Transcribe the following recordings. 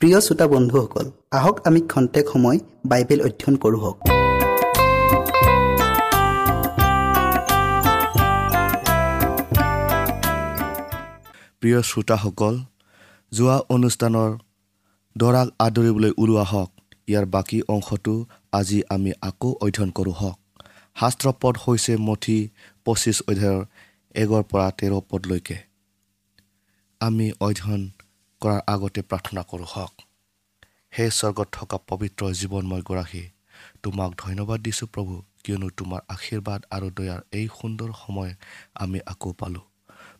প্ৰিয় শ্ৰোতা বন্ধুসকল আহক আমি খন্তেক সময় বাইবেল অধ্যয়ন কৰোঁ হওক। প্ৰিয় শ্ৰোতাসকল যোৱা অনুষ্ঠানৰ দৰাক আদৰিবলৈ ওলোৱা হওক ইয়াৰ বাকী অংশটো আজি আমি আকৌ অধ্যয়ন কৰোঁ হওক। শাস্ত্ৰ পদ হৈছে মঠি পঁচিছ অধ্যায়ৰ এগৰ পৰা তেৰ পদলৈকে। আমি অধ্যয়ন কৰাৰ আগতে প্ৰাৰ্থনা কৰোঁ হওক। সেই স্বৰ্গত থকা পবিত্ৰ জীৱনময় গৰাকী তোমাক ধন্যবাদ দিছোঁ প্ৰভু কিয়নো তোমাৰ আশীৰ্বাদ আৰু দয়াৰ এই সুন্দৰ সময় আমি আকৌ পালোঁ।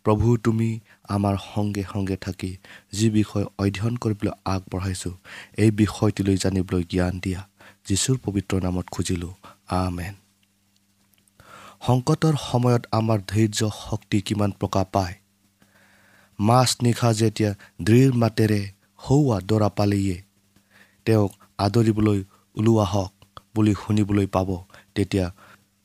প্ৰভু তুমি আমাৰ সংগে সংগে থাকি যি বিষয় অধ্যয়ন কৰিবলৈ আগবঢ়াইছোঁ এই বিষয়টিলৈ জানিবলৈ জ্ঞান দিয়া যীশুৰ পবিত্ৰ নামত খুজিলোঁ। আমেন। সংকটৰ সময়ত আমাৰ ধৈৰ্য শক্তি কিমান প্ৰকাশ পায় মাছ নিশা যেতিয়া দৃঢ় মাতেৰে সৌৱা দৰা পালেয়ে তেওঁক আদৰিবলৈ ওলোৱা হওক বুলি শুনিবলৈ পাব তেতিয়া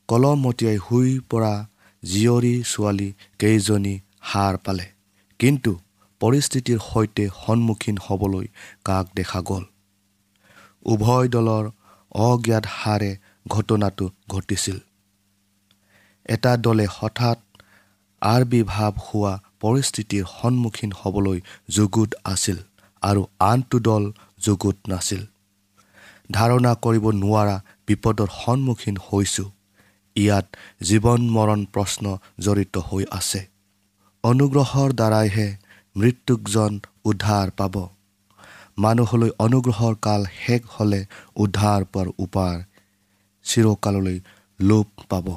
কলমতীয়াই শুই পৰা জীয়ৰী ছোৱালী কেইজনী হাৰ পালে। কিন্তু পৰিস্থিতিৰ সৈতে সন্মুখীন হ'বলৈ কাক দেখা গ'ল? উভয় দলৰ অজ্ঞাত হাৰে ঘটনাটো ঘটিছিল। এটা দলে হঠাৎ আৰ্বিভাৱ হোৱা পৰিস্থিতিৰ সন্মুখীন হ'বলৈ যুগুত আছিল আৰু আনটো দল যুগুত নাছিল। ধাৰণা কৰিব নোৱাৰা বিপদৰ সন্মুখীন হৈছোঁ। ইয়াত জীৱন মৰণ প্ৰশ্ন জড়িত হৈ আছে। অনুগ্ৰহৰ দ্বাৰাইহে মৃত্যুকজন উদ্ধাৰ পাব। মানুহলৈ অনুগ্ৰহৰ কাল শেষ হ'লে উদ্ধাৰ পোৱাৰ উপায় চিৰকাললৈ লোপ পাব।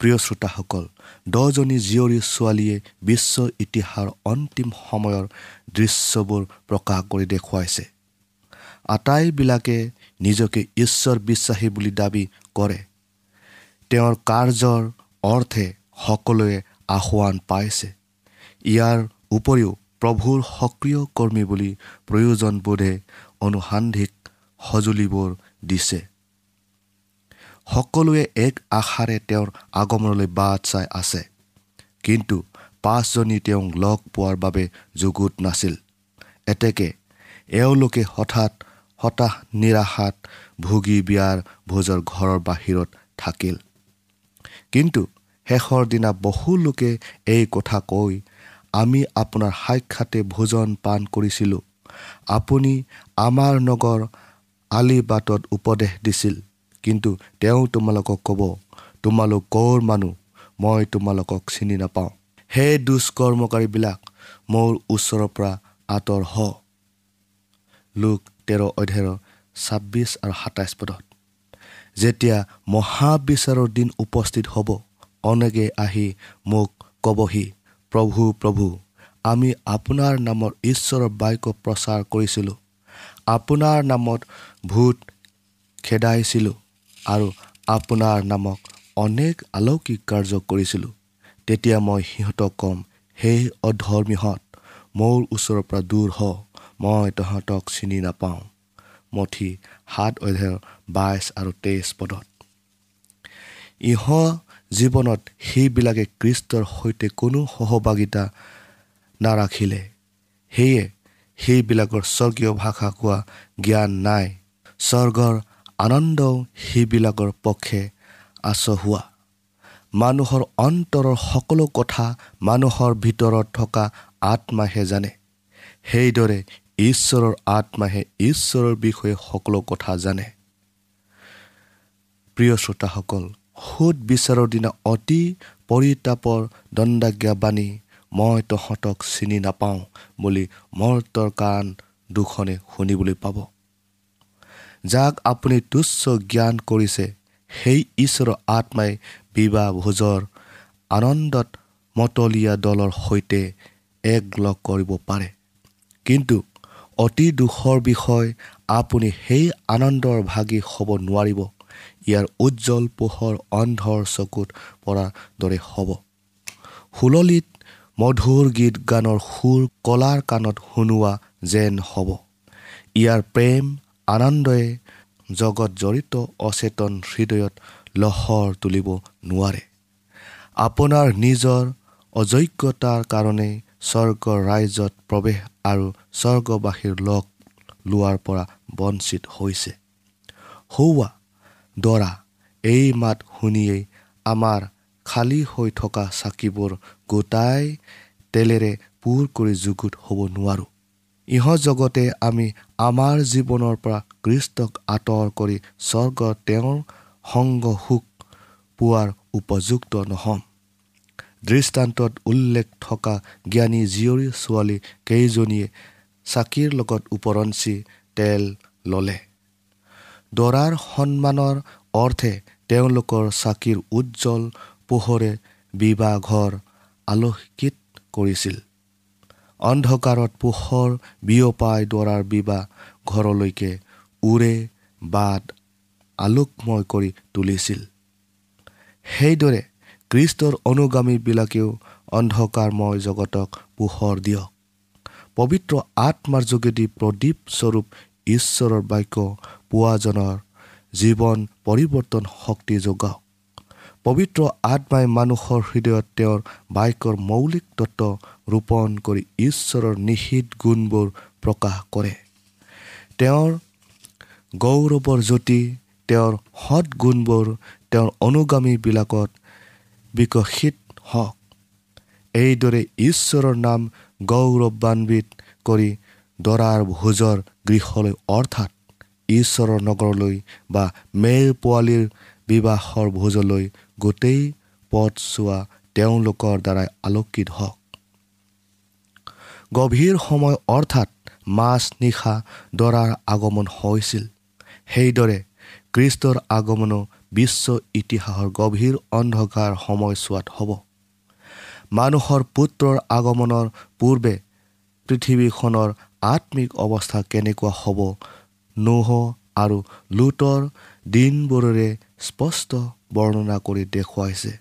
প্ৰিয় শ্ৰোতাসকল দহজনী জীয়ৰী ছোৱালীয়ে বিশ্ব ইতিহাসৰ অন্তিম সময়ৰ দৃশ্যবোৰ প্ৰকাশ কৰি দেখুৱাইছে। আটাইবিলাকে নিজকে ঈশ্বৰ বিশ্বাসী বুলি দাবী কৰে। তেওঁৰ কাৰ্যৰ অৰ্থে সকলোৱে আহ্বান পাইছে। ইয়াৰ উপৰিও প্ৰভুৰ সক্ৰিয় কৰ্মী বুলি প্ৰয়োজনবোধে অনুসান্ধিক সঁজুলিবোৰ দিছে। সকলোৱে এক আশাৰে তেওঁৰ আগমনলৈ বাট চাই আছে। কিন্তু পাঁচজনী তেওঁক লগ পোৱাৰ বাবে যুগুত নাছিল। এতেকে এওঁলোকে হঠাৎ হতাশ নিৰাশাত ভুগি বিয়াৰ ভোজৰ ঘৰৰ বাহিৰত থাকিল। কিন্তু শেষৰ দিনা বহু লোকে এই কথা কৈ আমি আপোনাৰ সাক্ষাতে ভোজন পাণ কৰিছিলোঁ। আপুনি আমাৰ নগৰ আলিবাটত উপদেশ দিছিল। কিন্তু তেওঁ তোমালোকক ক'ব তোমালোক ক'ৰ মানুহ? মই তোমালোকক চিনি নাপাওঁ। সেই দুষ্কৰ্মকাৰীবিলাক মোৰ ওচৰৰ পৰা আঁতৰ হ। লোক তেৰ অধ্যায়ৰ ছাব্বিছ আৰু সাতাইছ পদত যেতিয়া মহাবিচাৰৰ দিন উপস্থিত হ'ব অনেকে আহি মোক ক'বহি প্ৰভু প্ৰভু আমি আপোনাৰ নামৰ ঈশ্বৰৰ বাক্য প্ৰচাৰ কৰিছিলোঁ। আপোনাৰ নামত ভূত খেদাইছিলোঁ। আৰু আপোনাৰ নামক অনেক আলৌকিক কাৰ্য কৰিছিলোঁ। তেতিয়া মই সিহঁতক ক'ম সেই অধৰ্মীহঁত মোৰ ওচৰৰ পৰা দূৰ হ মই তহঁতক চিনি নাপাওঁ মঠি সাত অধ্যায়ৰ বাইছ আৰু তেইছ পদত। ইহ জীৱনত সেইবিলাকে কৃষ্টৰ সৈতে কোনো সহভাগিতা নাৰাখিলে। সেয়ে সেইবিলাকৰ স্বৰ্গীয় ভাষা কোৱা জ্ঞান নাই। স্বৰ্গৰ আনন্দও সেইবিলাকৰ পক্ষে আচহুৱা মানুহৰ অন্তৰৰ সকলো কথা মানুহৰ ভিতৰত থকা আত্মাহে জানে। সেইদৰে ঈশ্বৰৰ আত্মাহে ঈশ্বৰৰ বিষয়ে সকলো কথা জানে। প্ৰিয় শ্ৰোতাসকল সুদ বিচাৰৰ দিনা অতি পৰিতাপৰ দণ্ডাজ্ঞা বাণী মই তহঁতক চিনি নাপাওঁ বুলি মৰ্তৰ কাণ দুখনে শুনিবলৈ পাব। যাক আপুনি তুচ্ছ জ্ঞান কৰিছে সেই ঈশ্বৰৰ আত্মাই বিবাহ ভোজৰ আনন্দত মতলীয়া দলৰ সৈতে একলগ কৰিব পাৰে। কিন্তু অতি দুখৰ বিষয় আপুনি সেই আনন্দৰ ভাগি হ'ব নোৱাৰিব। ইয়াৰ উজ্জ্বল পোহৰ অন্ধৰ চকুত পৰাৰ দৰে হ'ব। সুললিত মধুৰ গীত গানৰ সুৰ কলাৰ কাণত শুনোৱা যেন হ'ব। ইয়াৰ প্ৰেম আনন্দই জগত জড়িত অচেতন হৃদয়ত লহৰ তুলিব নোৱাৰে। আপোনাৰ নিজৰ অযোগ্যতাৰ কাৰণে স্বৰ্গৰ ৰাজ্যত প্ৰৱেশ আৰু স্বৰ্গবাসীৰ লগ লোৱাৰ পৰা বঞ্চিত হৈছে। সৌৱা দৰা এই মাত শুনিয়েই আমাৰ খালী হৈ থকা চাকিবোৰ গোটাই তেলেৰে পূৰ কৰি যুগুত হ'ব নোৱাৰোঁ। ইহঁত জগতে আমি আমাৰ জীৱনৰ পৰা কৃষ্টক আঁতৰ কৰি স্বৰ্গত তেওঁৰ সংগ সুখ পোৱাৰ উপযুক্ত নহ'ম। দৃষ্টান্তত উল্লেখ থকা জ্ঞানী জীয়ৰী ছোৱালী কেইজনীয়ে চাকিৰ লগত ওপৰঞ্চি তেল ল'লে। দৰাৰ সন্মানৰ অৰ্থে তেওঁলোকৰ চাকিৰ উজ্জ্বল পোহৰে বিবাহ ঘৰ আলোকিত কৰিছিল। অন্ধকাৰত পোহৰ বিয়পাই দৰাৰ বিবাহ ঘৰলৈকে উৰে বাট আলোকময় কৰি তুলিছিল। সেইদৰে কৃষ্টৰ অনুগামীবিলাকেও অন্ধকাৰময় জগতক পোহৰ দিয়ক। পবিত্ৰ আত্মাৰ যোগেদি প্ৰদীপ স্বৰূপ ঈশ্বৰৰ বাক্য পোৱাজনৰ জীৱন পৰিৱৰ্তন শক্তি যোগাওক। পবিত্ৰ আত্মাই মানুহৰ হৃদয়ত তেওঁৰ বাক্যৰ মৌলিক তত্ত্ব ৰোপণ কৰি ঈশ্বৰৰ নিহিত গুণবোৰ প্ৰকাশ কৰে। তেওঁৰ গৌৰৱৰ জ্যোতি তেওঁৰ সৎ গুণবোৰ তেওঁৰ অনুগামীবিলাকত বিকশিত হওক। এইদৰে ঈশ্বৰৰ নাম গৌৰৱান্বিত কৰি দৰাৰ ভোজৰ গৃহলৈ অৰ্থাৎ ঈশ্বৰৰ নগৰলৈ বা মেৰ পোৱালীৰ বিবাহৰ ভোজলৈ গোটেই পথ চোৱা তেওঁলোকৰ দ্বাৰাই আলোকিত হওক। গভীৰ সময় অৰ্থাৎ মাছ নিশা দৰাৰ আগমন হৈছিল। সেইদৰে কৃষ্টৰ আগমনো বিশ্ব ইতিহাসৰ গভীৰ অন্ধকাৰ সময়ছোৱাত হ'ব। মানুহৰ পুত্ৰৰ আগমনৰ পূৰ্বে পৃথিৱীখনৰ আত্মিক অৱস্থা কেনেকুৱা হ'ব নোহ আৰু লুটৰ দিনবোৰেৰে স্পষ্ট বৰ্ণনা কৰি দেখুৱাইছে।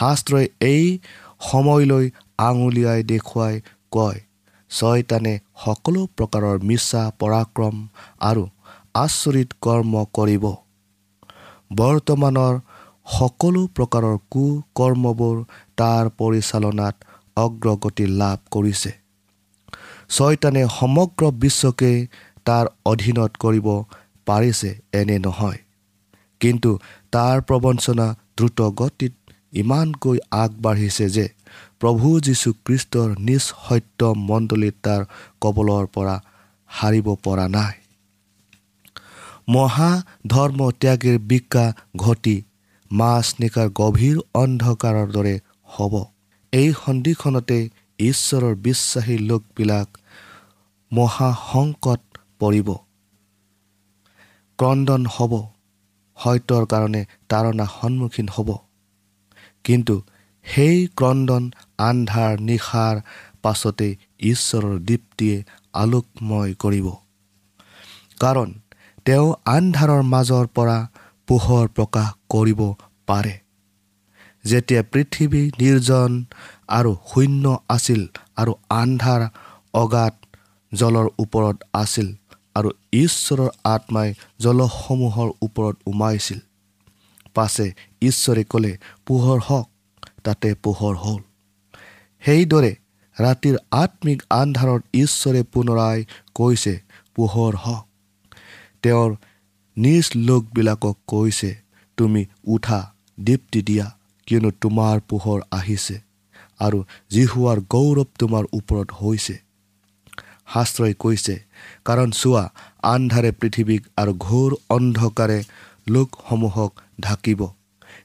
শাস্ত্ৰই এই সময়লৈ আঙুলিয়াই দেখুৱাই কয় ছয়তানে সকলো প্ৰকাৰৰ মিছা পৰাক্ৰম আৰু আচৰিত কৰ্ম কৰিব। বৰ্তমানৰ সকলো প্ৰকাৰৰ কুকৰ্মবোৰ তাৰ পৰিচালনাত অগ্ৰগতি লাভ কৰিছে। ছয়তানে সমগ্ৰ বিশ্বকে তাৰ অধীনত কৰিব পাৰিছে এনে নহয়। কিন্তু তাৰ প্ৰবঞ্চনা দ্ৰুত গতিত ইমানকৈ আগবাঢ়িছে যে প্ৰভু যীশুখ্ৰীষ্টৰ নিজ সত্য মণ্ডলীত তাৰ কবলৰ পৰা সাৰিব পৰা নাই। মহা ধৰ্ম ত্যাগীৰ বিকা ঘটি মাছ নিকাৰ গভীৰ অন্ধকাৰৰ দৰে হ'ব। এই সন্ধিখনতে ঈশ্বৰৰ বিশ্বাসী লোকবিলাক মহাসংকট পৰিব। ক্ৰদন হ'ব। সত্যৰ কাৰণে তাৰণা সন্মুখীন হ'ব। কিন্তু সেই ক্ৰদন আন্ধাৰ নিশাৰ পাছতে ঈশ্বৰৰ দীপ্তিয়ে আলোকময় কৰিব। কাৰণ তেওঁ আন্ধাৰৰ মাজৰ পৰা পোহৰ প্ৰকাশ কৰিব পাৰে। যেতিয়া পৃথিৱী নিৰ্জন আৰু শূন্য আছিল আৰু আন্ধাৰ অগাধ জলৰ ওপৰত আছিল আৰু ঈশ্বৰৰ আত্মাই জলসমূহৰ ওপৰত উমাইছিল পাছে ঈশ্বৰে ক'লে পোহৰ হওক তাতে পোহৰ হ'ল। সেইদৰে ৰাতিৰ আত্মিক আন্ধাৰত ঈশ্বৰে পুনৰাই কৈছে পোহৰ হওক। তেওঁৰ নিজ লোকবিলাকক কৈছে তুমি উঠা দীপ্তি দিয়া কিয়নো তোমাৰ পোহৰ আহিছে আৰু জিহুৱাৰ গৌৰৱ তোমাৰ ওপৰত হৈছে। শাস্ত্ৰই কৈছে কাৰণ চোৱা আন্ধাৰে পৃথিৱীক আৰু ঘোৰ অন্ধকাৰে লোকসমূহক ঢাকিব।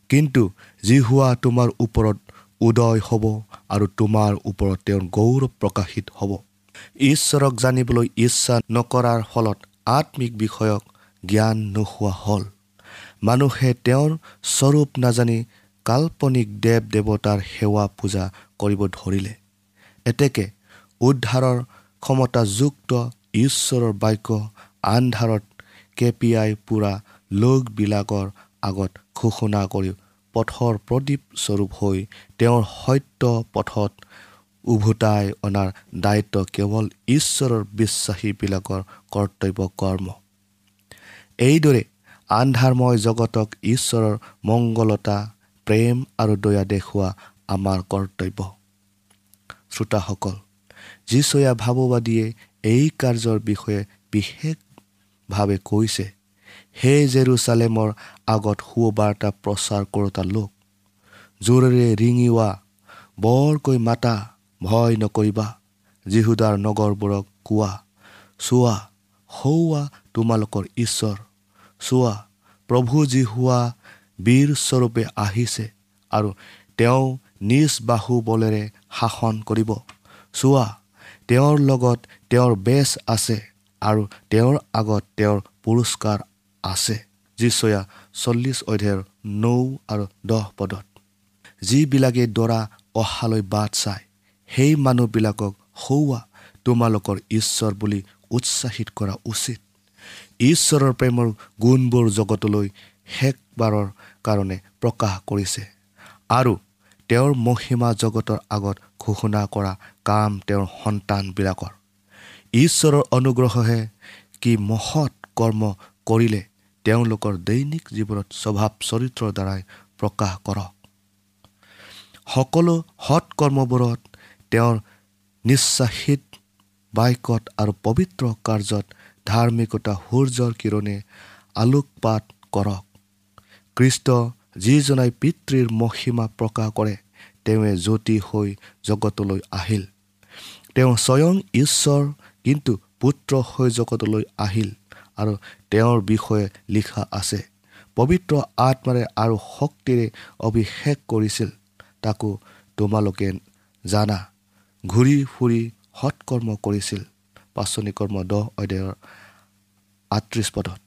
কিন্তু জিহুৱা তোমাৰ ওপৰত উদয় হ'ব আৰু তোমাৰ ওপৰত তেওঁৰ গৌৰৱ প্ৰকাশিত হ'ব। ঈশ্বৰক জানিবলৈ ইচ্ছা নকৰাৰ ফলত আত্মিক বিষয়ক জ্ঞান নোহোৱা হ'ল। মানুহে তেওঁৰ স্বৰূপ নাজানি কাল্পনিক দেৱ দেৱতাৰ সেৱা পূজা কৰিব ধৰিলে। এতেকে উদ্ধাৰৰ ক্ষমতাযুক্ত ঈশ্বৰৰ বাক্য আন্ধাৰত কেপিয়াই পুৰা লোকবিলাকৰ আগত ঘোষণা কৰি পথৰ প্ৰদীপ স্বৰূপ হৈ তেওঁৰ সত্য পথত উভতাই অনাৰ দায়িত্ব কেৱল ঈশ্বৰৰ বিশ্বাসীবিলাকৰ কৰ্তব্য কৰ্ম। এইদৰে আন্ধাৰময় জগতক ঈশ্বৰৰ মংগলতা প্ৰেম আৰু দয়া দেখুওৱা আমাৰ কৰ্তব্য। শ্ৰোতাসকল যীচয়া ভাৱবাদীয়ে এই কাৰ্যৰ বিষয়ে বিশেষভাৱে কৈছে। হে জেৰুচালেমৰ আগত সুবাৰ্তা প্ৰচাৰ কৰোতা লোক জোৰেৰে ৰিঙিওৱা বৰকৈ মাতা ভয় নকৰিবা যীহুদাৰ নগৰবোৰক কোৱা চোৱা সৌৱা তোমালোকৰ ঈশ্বৰ চোৱা প্ৰভু যীহুৱা বীৰস্বৰূপে আহিছে আৰু তেওঁ নিজ বাহু বলেৰে শাসন কৰিব চোৱা তেওঁৰ লগত তেওঁৰ বেচ আছে আৰু তেওঁৰ আগত তেওঁৰ পুৰস্কাৰ আছে। যিচয়া চল্লিছ অধ্যায়ৰ নৌ আৰু দহ পদত যিবিলাকে দৰা অহালৈ বাট চায় সেই মানুহবিলাকক সৌৱা তোমালোকৰ ঈশ্বৰ বুলি উৎসাহিত কৰা উচিত। ঈশ্বৰৰ প্ৰেমৰ গুণবোৰ জগতলৈ শেষবাৰৰ কাৰণে প্ৰকাশ কৰিছে আৰু তেওঁৰ মহিমা জগতৰ আগত ঘোষণা কৰা কাম তেওঁৰ সন্তানবিলাকৰ। ঈশ্বৰৰ অনুগ্ৰহহে কি মহৎ কৰ্ম কৰিলে তেওঁলোকৰ দৈনিক জীৱনত স্বভাৱ চৰিত্ৰৰ দ্বাৰাই প্ৰকাশ কৰক। সকলো সৎকৰ্মবোৰত তেওঁৰ নিশ্বাসিত বাক্যত আৰু পবিত্ৰ কাৰ্যত ধাৰ্মিকতা সূৰ্যৰ কিৰণে আলোকপাত কৰক। কৃষ্ট যিজনাই পিতৃৰ মহিমা প্ৰকাশ কৰে তেওঁৱে জ্যোতি হৈ জগতলৈ আহিল। তেওঁ স্বয়ং ঈশ্বৰ কিন্তু পুত্ৰ হৈ জগতলৈ আহিল আৰু তেওঁৰ বিষয়ে লিখা আছে। পবিত্ৰ আত্মাৰে আৰু শক্তিৰে অভিষেক কৰিছিল। তাকো তোমালোকে জানা ঘূৰি ফুৰি সৎকৰ্ম কৰিছিল। পাচনি কৰ্ম দহ অধ্যায়ৰ আঠত্ৰিছ পদত।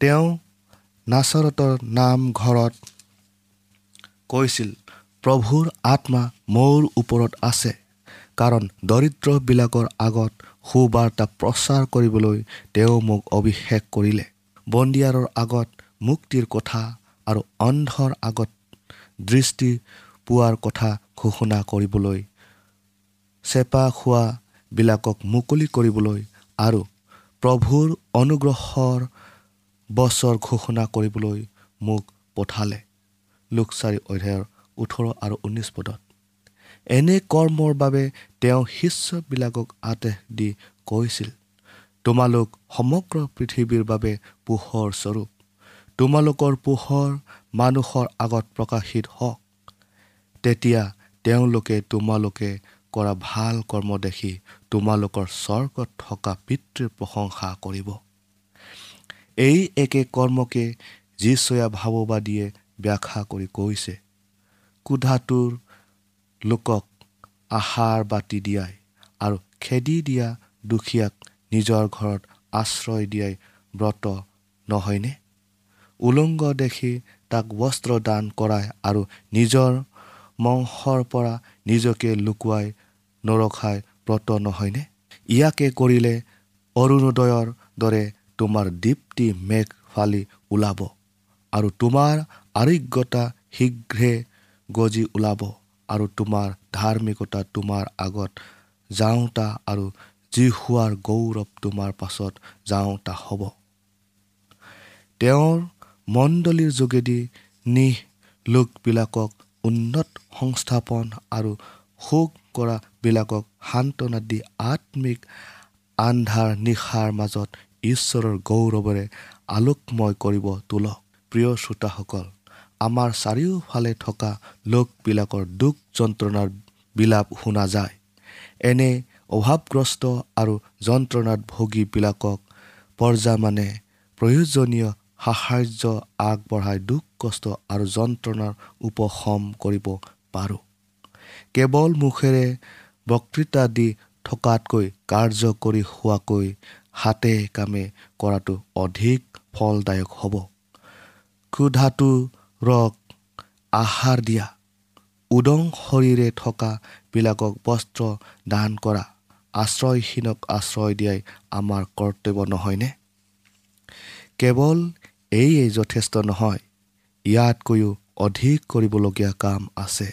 তেওঁ নাচৰতৰ নামঘৰত কৈছিল প্ৰভুৰ আত্মা মোৰ ওপৰত আছে। কাৰণ দৰিদ্ৰবিলাকৰ আগত সুবাৰ্তা প্ৰচাৰ কৰিবলৈ তেওঁ মোক অভিষেক কৰিলে। বন্দিয়াৰৰ আগত মুক্তিৰ কথা আৰু অন্ধৰ আগত দৃষ্টি পোৱাৰ কথা ঘোষণা কৰিবলৈ চেপা খোৱাবিলাকক মুকলি কৰিবলৈ আৰু প্ৰভুৰ অনুগ্ৰহৰ বছৰ ঘোষণা কৰিবলৈ মোক পঠালে। লোকচাৰী অধ্যায়ৰ ওঠৰ আৰু ঊনৈছ পদত। এনে কৰ্মৰ বাবে তেওঁ শিষ্যবিলাকক আদেশ দি কৈছিল তোমালোক সমগ্ৰ পৃথিৱীৰ বাবে পোহৰ স্বৰূপ। তোমালোকৰ পোহৰ মানুহৰ আগত প্ৰকাশিত হওক। তেতিয়া তেওঁলোকে তোমালোকে কৰা ভাল কৰ্ম দেখি তোমালোকৰ স্বৰ্গত থকা পিতৃৰ প্ৰশংসা কৰিব। এই একে কৰ্মকে যীচয়া ভাৱবাদীয়ে ব্যাখ্যা কৰি কৈছে কোধাটোৰ লোকক আহাৰ বাতি দিয়াই আৰু খেদি দিয়া দুখীয়াক নিজৰ ঘৰত আশ্ৰয় দিয়াই ব্ৰত নহয়নে? উলংগ দেখি তাক বস্ত্ৰ দান কৰাই আৰু নিজৰ মংসৰ পৰা নিজকে লুকুৱাই নৰখাই ব্ৰত নহয়নে? ইয়াকে কৰিলে অৰুণোদয়ৰ দৰে তোমাৰ দীপ্তি মেঘ ফালি ওলাব আৰু তোমাৰ আৰোগ্যতা শীঘ্ৰে গজি ওলাব। আৰু তোমাৰ ধাৰ্মিকতা তোমাৰ আগত যাওঁতা আৰু যি হোৱাৰ গৌৰৱ তোমাৰ পাছত যাওঁতা হ'ব। তেওঁৰ মণ্ডলীৰ যোগেদি নিহ লোকবিলাকক উন্নত সংস্থাপন আৰু শোক কৰাবিলাকক সান্তনা দি আত্মিক আন্ধাৰ নিশাৰ মাজত ঈশ্বৰৰ গৌৰৱেৰে আলোকময় কৰিব তোলক। প্ৰিয় শ্ৰোতাসকল আমাৰ চাৰিওফালে থকা লোকবিলাকৰ দুখ যন্ত্ৰণাৰ বিলাপ শুনা যায়। এনে অভাৱগ্ৰস্ত আৰু যন্ত্ৰণাত ভোগীবিলাকক পৰ্যামানে প্ৰয়োজনীয় সাহাৰ্য আগবঢ়াই দুখ কষ্ট আৰু যন্ত্ৰণাৰ উপশম কৰিব পাৰোঁ। কেৱল মুখেৰে বক্তৃতা দি থকাতকৈ কাৰ্য কৰি হোৱাকৈ হাতে কামে কৰাটো অধিক ফলদায়ক হ'ব। ক্ষুধাটোৰক আহাৰ দিয়া। উদং শৰীৰে থকাবিলাকক বস্ত্ৰ দান কৰা। আশ্ৰয়হীনক আশ্ৰয় দিয়াই আমাৰ কৰ্তব্য নহয়নে? কেৱল এইয়ে যথেষ্ট নহয় ইয়াতকৈও অধিক কৰিবলগীয়া কাম আছে।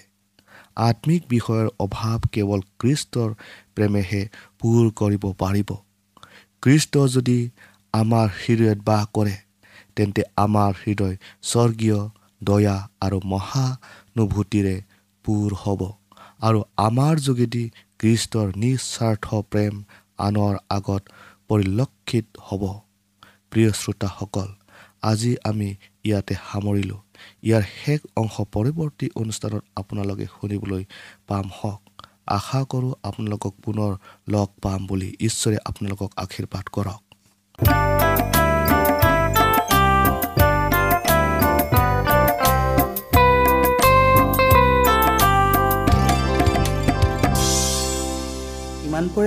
আত্মিক বিষয়ৰ অভাৱ কেৱল কৃষ্টৰ প্ৰেমেহে পূৰ কৰিব পাৰিব। কৃষ্ট যদি আমাৰ হৃদয়ত বাস কৰে তেন্তে আমাৰ হৃদয় স্বৰ্গীয় দয়া আৰু মহানুভূতিৰে পূৰ হ'ব। আৰু আমাৰ যোগেদি কৃষ্টৰ নিস্বাৰ্থ প্ৰেম আনৰ আগত পৰিলক্ষিত হ'ব। প্ৰিয় শ্ৰোতাসকল আজি আমি ইয়াতে সামৰিলোঁ। ইয়াৰ শেষ অংশ পৰৱৰ্তী অনুষ্ঠানত আপোনালোকে শুনিবলৈ পাম হওক। আশা কৰোঁ আপোনালোকক পুনৰ লগ পাম বুলি ঈশ্বৰে আপোনালোকক আশীৰ্বাদ কৰক।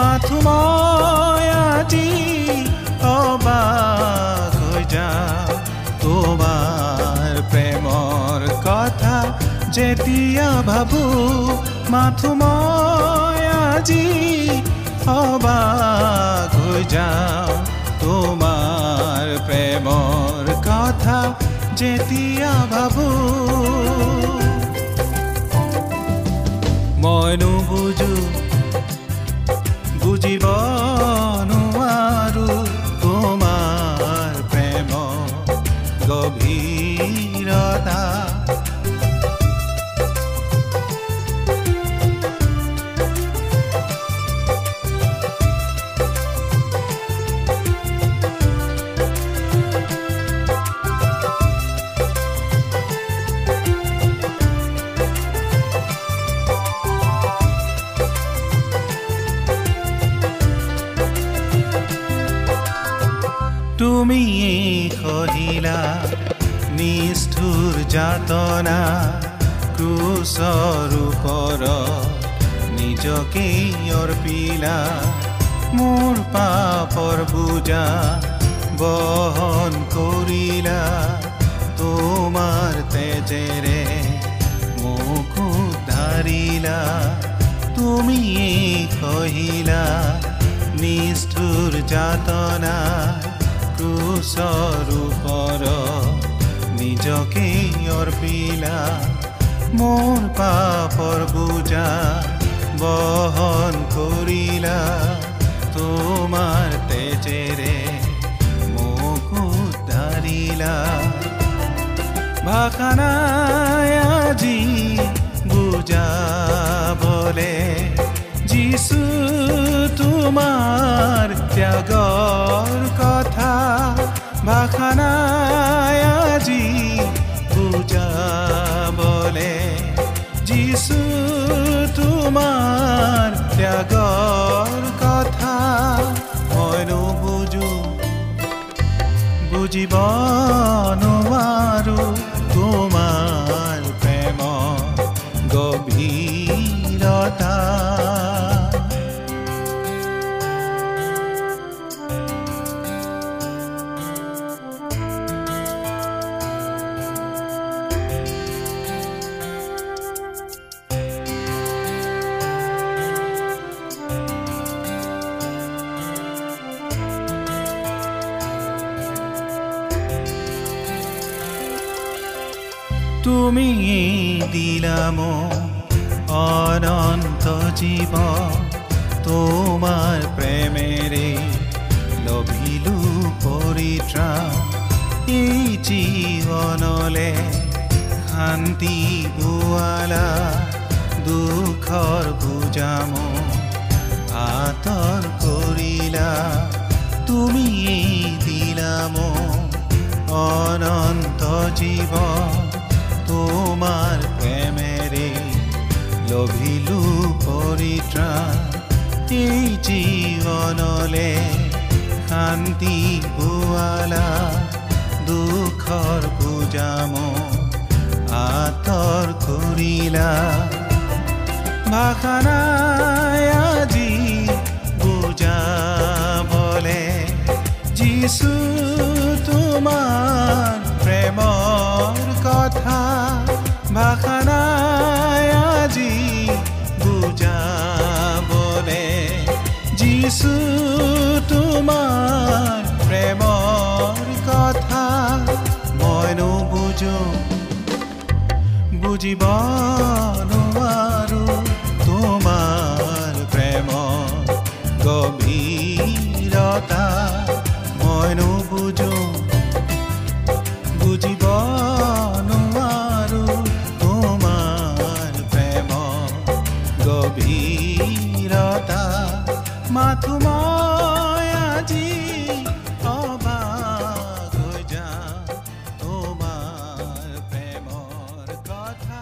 মাথো মই আজি অবাক যাওঁ তোমাৰ প্ৰেমৰ কথা যেতিয়া ভাবো মাথো মই আজি অবাক যাওঁ তোমাৰ প্ৰেমৰ কথা যেতিয়া ভাবো মই নুবুজো তুমি সহিলা নিষ্ঠুৰ যাতনা ক্ৰুচৰ নিজকে অৰ্পিলা মোৰ পাপৰ বুজা বহন কৰিলা তোমাৰ তেজেৰে মোক উদ্ধাৰিলা তুমি কহিলা নিষ্ঠুৰ যাতনা নিজকে অৰ্পিলা মোৰ পাপৰ বুজা বহন কৰিলা তোমাৰ তেজেৰে মোক উদ্ধাৰিলা ভাষা নাই আজি বুজাবলে যিছু তোমাৰ নাই আজি বুজাবলে যিছু তোমাৰ ত্যাগৰ কথা মই নুবুজো। বুজিব তুমি দিলাম অনন্ত জীৱ তোমাৰ প্ৰেমেৰে লভিলো পৰিত্ৰাণ এই জীৱনলে শান্তি বোৱালা দুখৰ বুজাম আঁতৰ কৰিলা তুমি দিলাম। অনন্ত জীৱ তোমাৰ প্ৰেমেৰে লভিলো পৰিত্ৰাণ এই জীৱনলে শান্তি পোৱালা দুখৰ বুজাম আঁতৰ কৰিলা ভাষা নাই আজি বুজাবলে যিছু তোমাৰ প্ৰেমৰ কথা যিছু তোমাৰ প্ৰেমৰ কথা মই নুবুজো বুজিব নোৱাৰো তোমাৰ প্ৰেম গভীৰতা মই নুবুজো বুজিব নোৱাৰো তোমাৰ প্ৰেম গভীৰতা মাথো মই আজি অবাক হৈ যাওঁ তোমাৰ প্ৰেমৰ কথা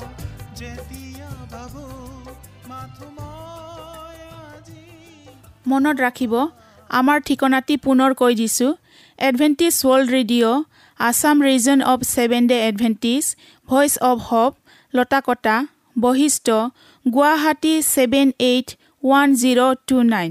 যেতিয়া ভাবো মাথো মই আজি মনত ৰাখিব আমাৰ ঠিকনাটি পুনৰ কৈ দিছোঁ। Adventist world radio' Assam region of seven day Adventist voice of hope Lotakata Basistha Guwahati seven eight one zero' two nine